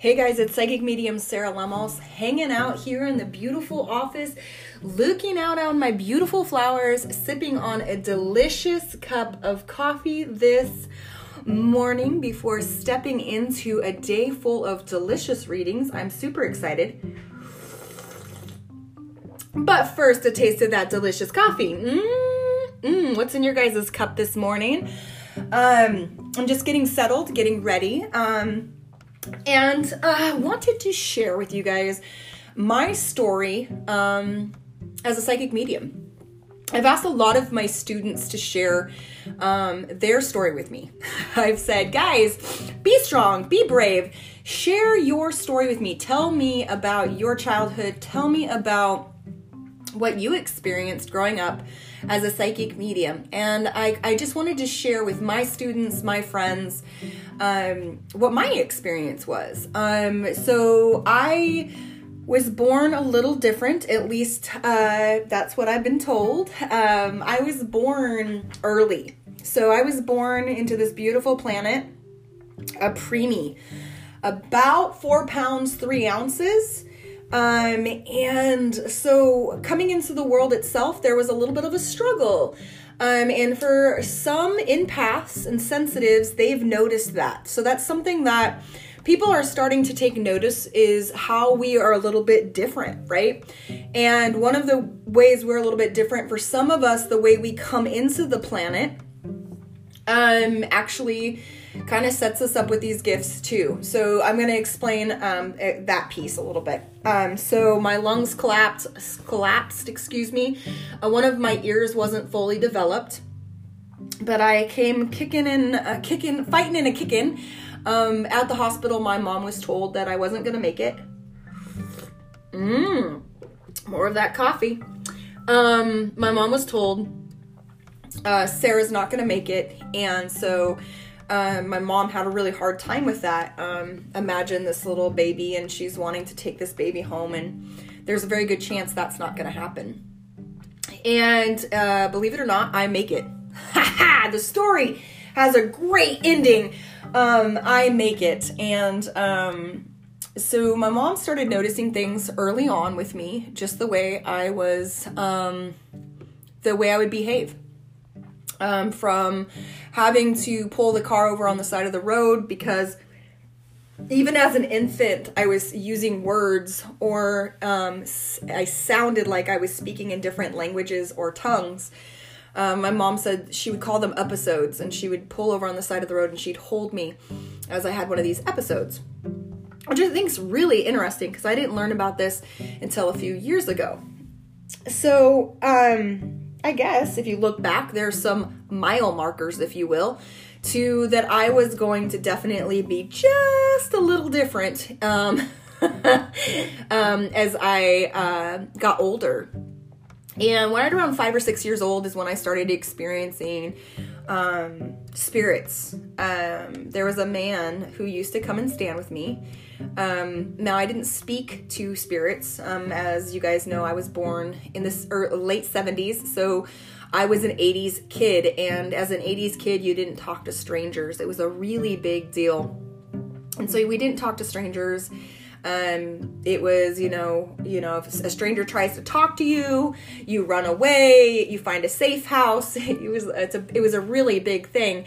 Hey guys, it's Psychic Medium Sarah Lemos hanging out here in the beautiful office, looking out on my beautiful flowers, sipping on a delicious cup of coffee this morning before stepping into a day full of delicious readings. I'm super excited. But first, a taste of that delicious coffee. Mmm, mm, what's in your guys' cup this morning? Um, I'm just getting settled, getting ready. Um, and uh, I wanted to share with you guys my story um, as a psychic medium. I've asked a lot of my students to share um, their story with me. I've said, guys, be strong, be brave, share your story with me. Tell me about your childhood, tell me about what you experienced growing up as a psychic medium. And I, I just wanted to share with my students, my friends, um, what my experience was. Um, so I was born a little different, at least uh, that's what I've been told. Um, I was born early. So I was born into this beautiful planet, a preemie, about four pounds, three ounces. Um, and so coming into the world itself, there was a little bit of a struggle. Um, and for some empaths and sensitives, they've noticed that. So that's something that people are starting to take notice is how we are a little bit different, right? And one of the ways we're a little bit different for some of us, the way we come into the planet, um, actually kind of sets us up with these gifts too. So I'm going to explain um, eh, that piece a little bit. Um, so my lungs collapsed, collapsed, excuse me. Uh, one of my ears wasn't fully developed, but I came kicking and uh, kicking, fighting and a kicking. Um, at the hospital, my mom was told that I wasn't going to make it. Mmm, more of that coffee. Um, my mom was told uh, Sarah's not going to make it, and so um, my mom had a really hard time with that. Um, imagine this little baby, and she's wanting to take this baby home, and there's a very good chance that's not going to happen. And uh, believe it or not, I make it. the story has a great ending. Um, I make it, and um, so my mom started noticing things early on with me, just the way I was, um, the way I would behave um, from having to pull the car over on the side of the road because even as an infant, I was using words or um, I sounded like I was speaking in different languages or tongues. Um, my mom said she would call them episodes and she would pull over on the side of the road and she'd hold me as I had one of these episodes. Which I think is really interesting because I didn't learn about this until a few years ago. So, um, I guess if you look back, there's some mile markers, if you will, to that I was going to definitely be just a little different um, um, as I uh, got older. And when I was around five or six years old is when I started experiencing um, spirits. Um, there was a man who used to come and stand with me. Um, now, I didn't speak to spirits. Um, as you guys know, I was born in the er, late 70s, so I was an 80s kid. And as an 80s kid, you didn't talk to strangers. It was a really big deal. And so we didn't talk to strangers. Um, it was, you know, you know, if a stranger tries to talk to you, you run away, you find a safe house. It was, it's a, it was a really big thing.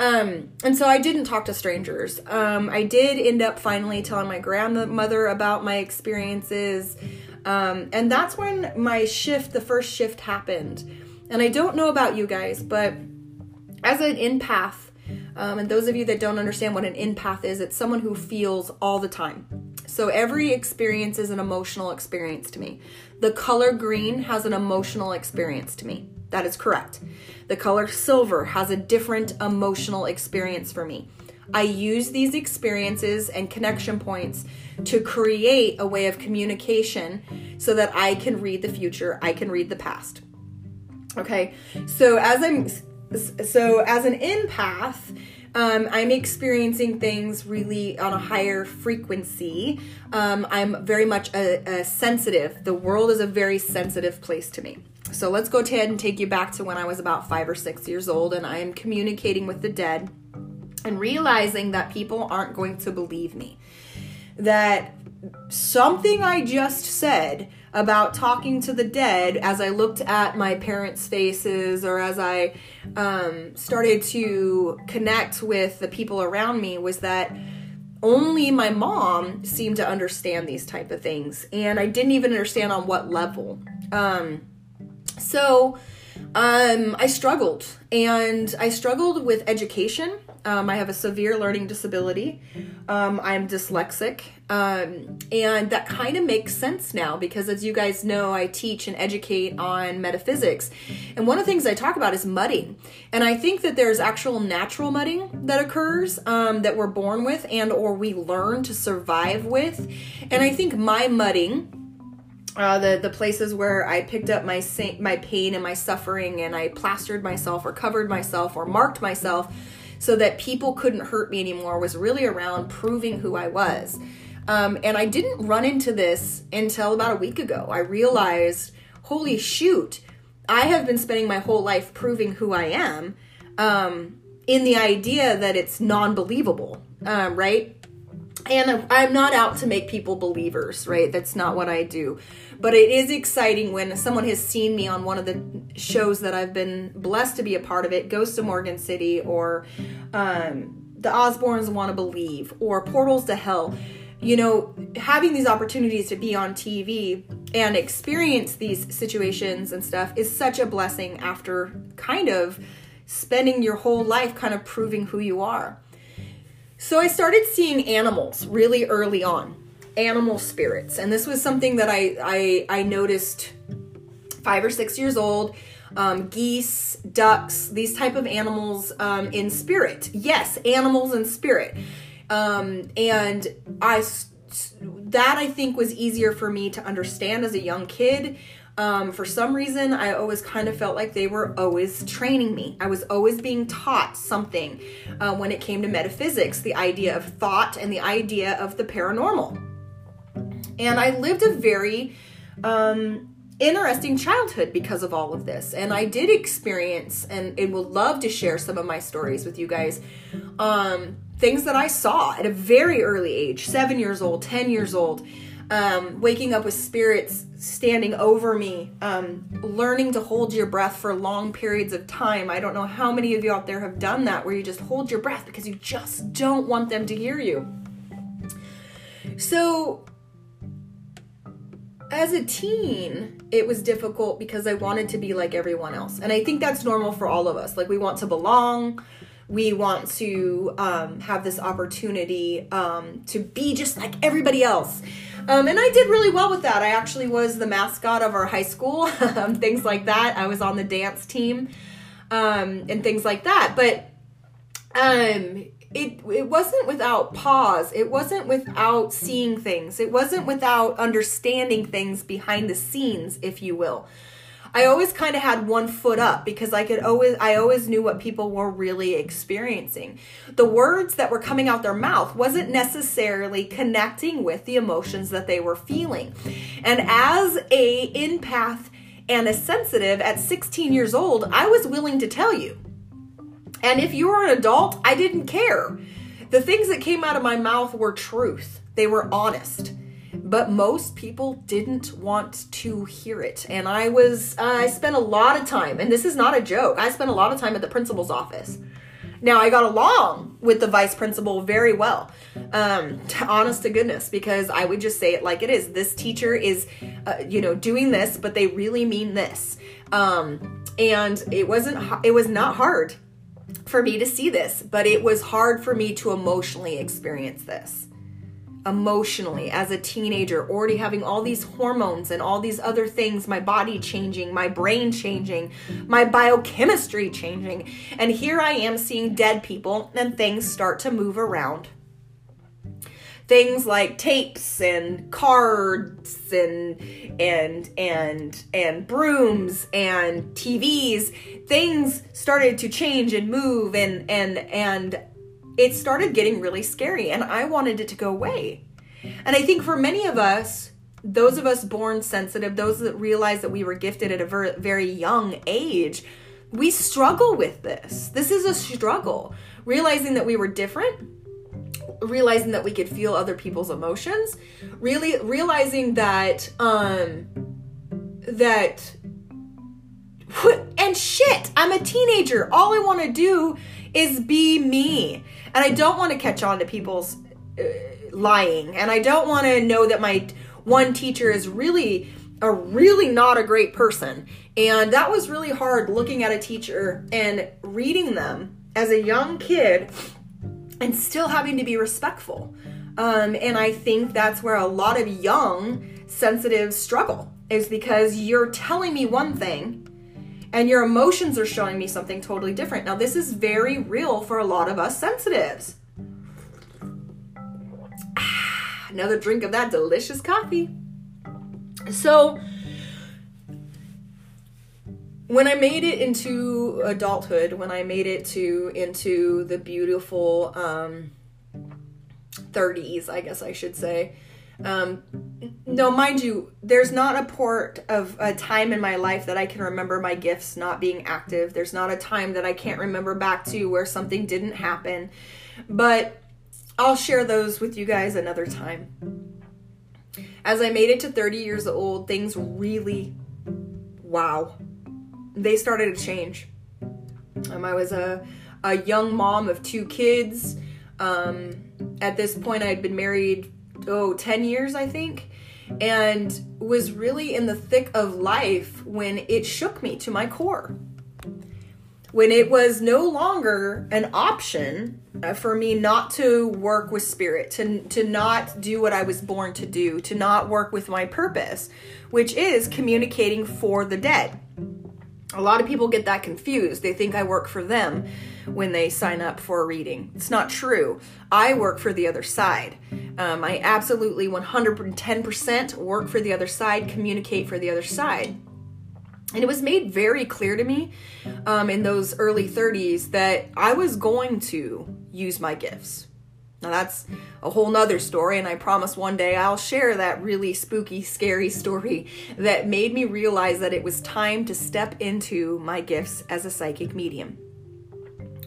Um, and so I didn't talk to strangers. Um, I did end up finally telling my grandmother about my experiences. Um, and that's when my shift, the first shift happened. And I don't know about you guys, but as an empath, um, and those of you that don't understand what an empath is, it's someone who feels all the time. So every experience is an emotional experience to me. The color green has an emotional experience to me. That is correct. The color silver has a different emotional experience for me. I use these experiences and connection points to create a way of communication so that I can read the future, I can read the past. Okay? So as I'm so as an empath, um, I'm experiencing things really on a higher frequency. Um, I'm very much a, a sensitive. The world is a very sensitive place to me. So let's go ahead and take you back to when I was about five or six years old and I am communicating with the dead and realizing that people aren't going to believe me. that something I just said about talking to the dead as I looked at my parents' faces or as I um, started to connect with the people around me was that only my mom seemed to understand these type of things and i didn't even understand on what level. Um, so um, i struggled and i struggled with education um, I have a severe learning disability. Um, I'm dyslexic. Um, and that kind of makes sense now because, as you guys know, I teach and educate on metaphysics. And one of the things I talk about is mudding. And I think that there's actual natural mudding that occurs um, that we're born with and or we learn to survive with. And I think my mudding uh, the the places where I picked up my my pain and my suffering and I plastered myself or covered myself or marked myself so that people couldn't hurt me anymore was really around proving who I was. Um, and I didn't run into this until about a week ago. I realized, holy shoot, I have been spending my whole life proving who I am um, in the idea that it's non believable, uh, right? And I'm not out to make people believers, right? That's not what I do. But it is exciting when someone has seen me on one of the shows that I've been blessed to be a part of it, Ghost of Morgan City or um, The Osbournes Want to Believe or Portals to Hell. You know, having these opportunities to be on TV and experience these situations and stuff is such a blessing after kind of spending your whole life kind of proving who you are. So I started seeing animals really early on animal spirits. And this was something that I, I, I noticed five or six years old. Um, geese, ducks, these type of animals um, in spirit. Yes, animals in spirit. Um, and I that I think was easier for me to understand as a young kid. Um, for some reason, I always kind of felt like they were always training me. I was always being taught something uh, when it came to metaphysics, the idea of thought and the idea of the paranormal. And I lived a very um, interesting childhood because of all of this. And I did experience and, and would love to share some of my stories with you guys. Um, things that I saw at a very early age seven years old, 10 years old. Um, waking up with spirits standing over me, um, learning to hold your breath for long periods of time. I don't know how many of you out there have done that where you just hold your breath because you just don't want them to hear you. So, as a teen, it was difficult because I wanted to be like everyone else. And I think that's normal for all of us. Like, we want to belong, we want to um, have this opportunity um, to be just like everybody else. Um, and I did really well with that. I actually was the mascot of our high school, things like that. I was on the dance team um, and things like that. But um, it it wasn't without pause. It wasn't without seeing things. It wasn't without understanding things behind the scenes if you will. I always kind of had one foot up because i could always i always knew what people were really experiencing. The words that were coming out their mouth wasn't necessarily connecting with the emotions that they were feeling. And as a empath and a sensitive at 16 years old i was willing to tell you and if you were an adult, I didn't care. The things that came out of my mouth were truth, they were honest. But most people didn't want to hear it. And I was, uh, I spent a lot of time, and this is not a joke, I spent a lot of time at the principal's office. Now, I got along with the vice principal very well, um, to, honest to goodness, because I would just say it like it is. This teacher is, uh, you know, doing this, but they really mean this. Um, and it wasn't, it was not hard for me to see this, but it was hard for me to emotionally experience this. Emotionally, as a teenager, already having all these hormones and all these other things, my body changing, my brain changing, my biochemistry changing. And here I am seeing dead people and things start to move around things like tapes and cards and and and and brooms and TVs things started to change and move and and and it started getting really scary and I wanted it to go away. And I think for many of us those of us born sensitive, those that realize that we were gifted at a very, very young age, we struggle with this. This is a struggle. Realizing that we were different, realizing that we could feel other people's emotions, really realizing that um that and shit, I'm a teenager. All I want to do is be me. And I don't want to catch on to people's uh, lying. And I don't want to know that my one teacher is really a really not a great person. And that was really hard looking at a teacher and reading them as a young kid and still having to be respectful. Um, and I think that's where a lot of young sensitives struggle is because you're telling me one thing and your emotions are showing me something totally different. Now, this is very real for a lot of us sensitives. Another drink of that delicious coffee. So, when I made it into adulthood, when I made it to into the beautiful um, 30s, I guess I should say, um, no, mind you, there's not a port of a time in my life that I can remember my gifts not being active. There's not a time that I can't remember back to where something didn't happen. But I'll share those with you guys another time. As I made it to 30 years old, things really, wow, they started to change. Um, I was a, a young mom of two kids. Um, at this point, I had been married oh 10 years i think and was really in the thick of life when it shook me to my core when it was no longer an option uh, for me not to work with spirit to to not do what I was born to do to not work with my purpose which is communicating for the dead a lot of people get that confused. They think I work for them when they sign up for a reading. It's not true. I work for the other side. Um, I absolutely 110% work for the other side, communicate for the other side. And it was made very clear to me um, in those early 30s that I was going to use my gifts. Now that's a whole nother story, and I promise one day I'll share that really spooky, scary story that made me realize that it was time to step into my gifts as a psychic medium.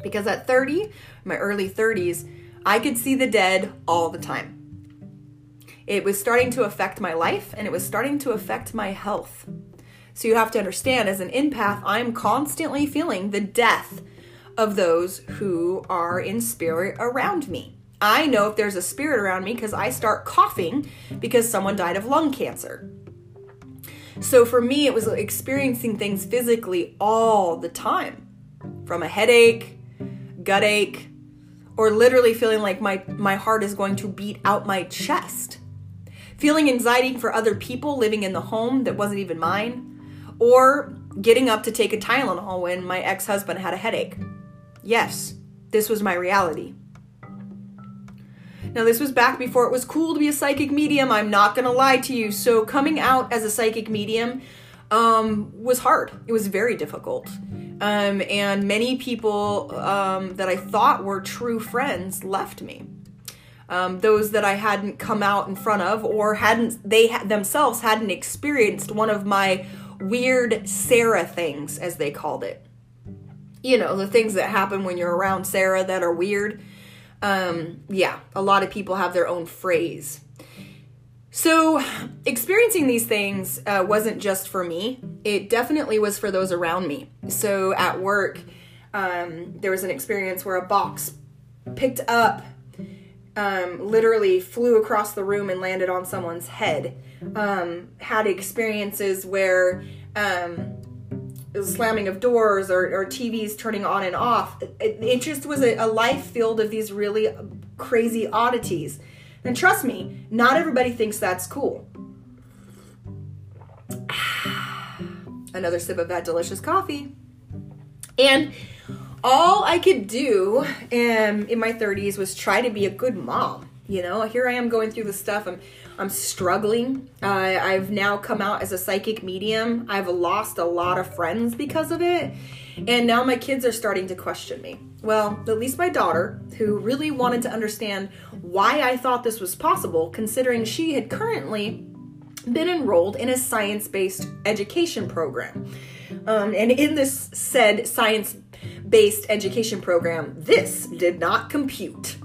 Because at 30, my early 30s, I could see the dead all the time. It was starting to affect my life and it was starting to affect my health. So you have to understand, as an empath, I'm constantly feeling the death of those who are in spirit around me. I know if there's a spirit around me because I start coughing because someone died of lung cancer. So for me, it was experiencing things physically all the time from a headache, gut ache, or literally feeling like my, my heart is going to beat out my chest. Feeling anxiety for other people living in the home that wasn't even mine, or getting up to take a Tylenol when my ex husband had a headache. Yes, this was my reality. Now, this was back before it was cool to be a psychic medium. I'm not to lie to you. So, coming out as a psychic medium um, was hard. It was very difficult. Um, and many people um, that I thought were true friends left me. Um, those that I hadn't come out in front of or hadn't, they ha- themselves hadn't experienced one of my weird Sarah things, as they called it. You know, the things that happen when you're around Sarah that are weird um, yeah, a lot of people have their own phrase. So, experiencing these things uh, wasn't just for me, it definitely was for those around me. So, at work, um, there was an experience where a box picked up, um, literally flew across the room and landed on someone's head. Um, had experiences where um, slamming of doors or, or TVs turning on and off. It, just was a, a life filled of these really crazy oddities. And trust me, not everybody thinks that's cool. Another sip of that delicious coffee. And all I could do um, in my 30s was try to be a good mom. You know, here I am going through the stuff. I'm I'm struggling. Uh, I've now come out as a psychic medium. I've lost a lot of friends because of it. And now my kids are starting to question me. Well, at least my daughter, who really wanted to understand why I thought this was possible, considering she had currently been enrolled in a science based education program. Um, and in this said science based education program, this did not compute.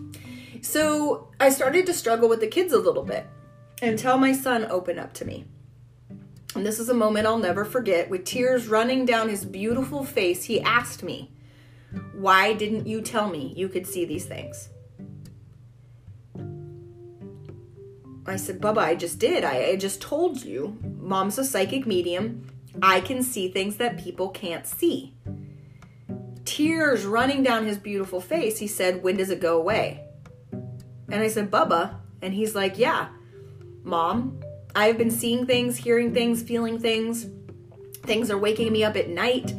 So I started to struggle with the kids a little bit until my son opened up to me. And this is a moment I'll never forget. With tears running down his beautiful face, he asked me, Why didn't you tell me you could see these things? I said, Bubba, I just did. I, I just told you. Mom's a psychic medium. I can see things that people can't see. Tears running down his beautiful face, he said, When does it go away? And I said, Bubba. And he's like, Yeah, mom, I've been seeing things, hearing things, feeling things. Things are waking me up at night.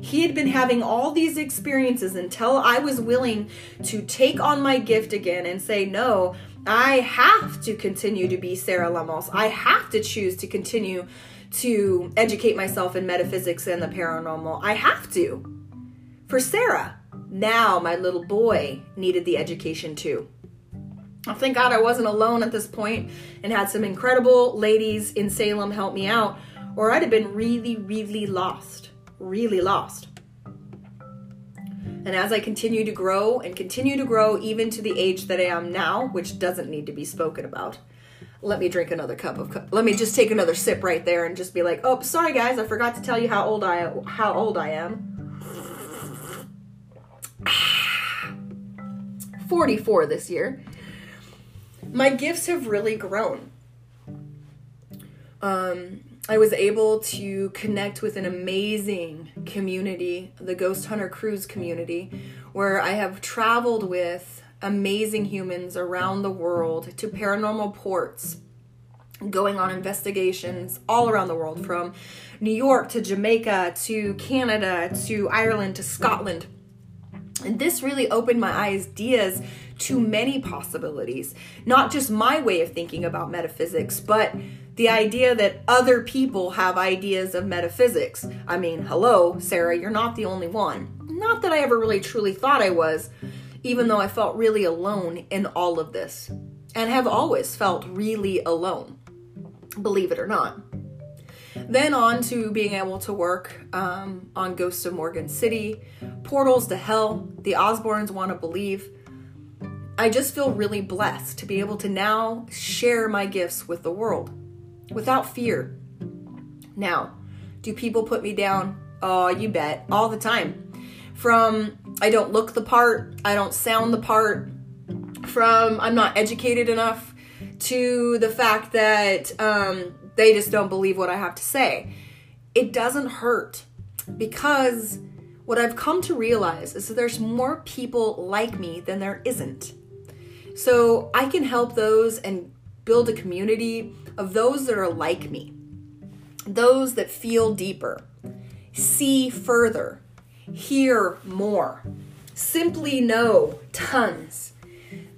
He had been having all these experiences until I was willing to take on my gift again and say, No, I have to continue to be Sarah Lemos. I have to choose to continue to educate myself in metaphysics and the paranormal. I have to. For Sarah, now my little boy needed the education too. Oh, thank God I wasn't alone at this point and had some incredible ladies in Salem help me out, or I'd have been really, really lost. Really lost. And as I continue to grow and continue to grow, even to the age that I am now, which doesn't need to be spoken about, let me drink another cup of. Co- let me just take another sip right there and just be like, "Oh, sorry guys, I forgot to tell you how old I how old I am." 44 this year. My gifts have really grown. Um, I was able to connect with an amazing community, the Ghost Hunter Cruise community, where I have traveled with amazing humans around the world to paranormal ports, going on investigations all around the world from New York to Jamaica to Canada to Ireland to Scotland. And this really opened my ideas to many possibilities, not just my way of thinking about metaphysics, but the idea that other people have ideas of metaphysics. I mean, hello, Sarah, you're not the only one. Not that I ever really truly thought I was, even though I felt really alone in all of this, and have always felt really alone, believe it or not. Then on to being able to work um, on Ghosts of Morgan City, Portals to Hell, The Osbournes Want to Believe. I just feel really blessed to be able to now share my gifts with the world without fear. Now, do people put me down? Oh, you bet, all the time. From I don't look the part, I don't sound the part, from I'm not educated enough, to the fact that um, they just don't believe what I have to say. It doesn't hurt because what I've come to realize is that there's more people like me than there isn't. So I can help those and build a community of those that are like me, those that feel deeper, see further, hear more, simply know tons.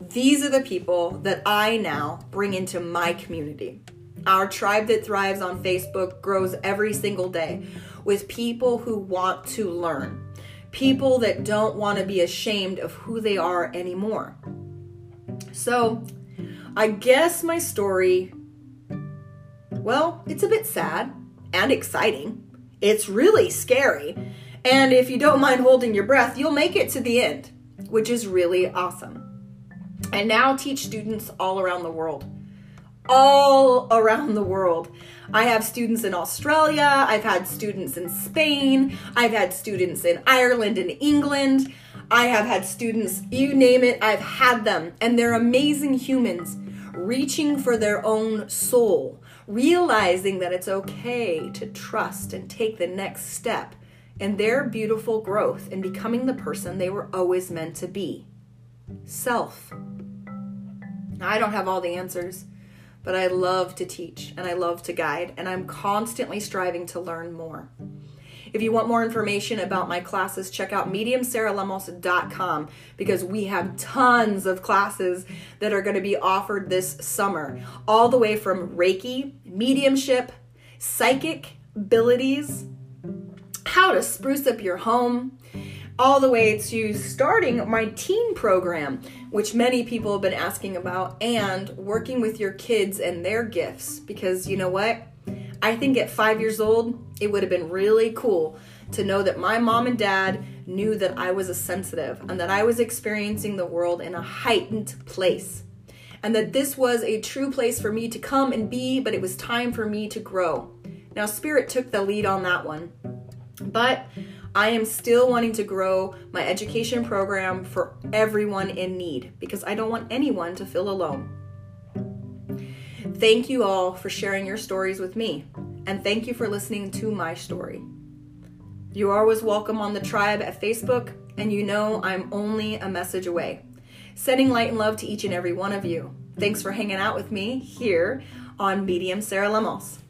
These are the people that I now bring into my community. Our tribe that thrives on Facebook grows every single day with people who want to learn, people that don't want to be ashamed of who they are anymore. So, I guess my story, well, it's a bit sad and exciting. It's really scary. And if you don't mind holding your breath, you'll make it to the end, which is really awesome. I now teach students all around the world. All around the world. I have students in Australia, I've had students in Spain, I've had students in Ireland and England. I have had students, you name it, I've had them, and they're amazing humans reaching for their own soul, realizing that it's okay to trust and take the next step in their beautiful growth and becoming the person they were always meant to be self. I don't have all the answers, but I love to teach and I love to guide, and I'm constantly striving to learn more. If you want more information about my classes, check out mediumsarahlemos.com because we have tons of classes that are going to be offered this summer, all the way from Reiki, mediumship, psychic abilities, how to spruce up your home, all the way to starting my teen program, which many people have been asking about, and working with your kids and their gifts. Because you know what? I think at five years old, it would have been really cool to know that my mom and dad knew that I was a sensitive and that I was experiencing the world in a heightened place. And that this was a true place for me to come and be, but it was time for me to grow. Now, Spirit took the lead on that one. But I am still wanting to grow my education program for everyone in need because I don't want anyone to feel alone. Thank you all for sharing your stories with me, and thank you for listening to my story. You are always welcome on the tribe at Facebook, and you know I'm only a message away. Sending light and love to each and every one of you. Thanks for hanging out with me here on Medium Sarah Lemos.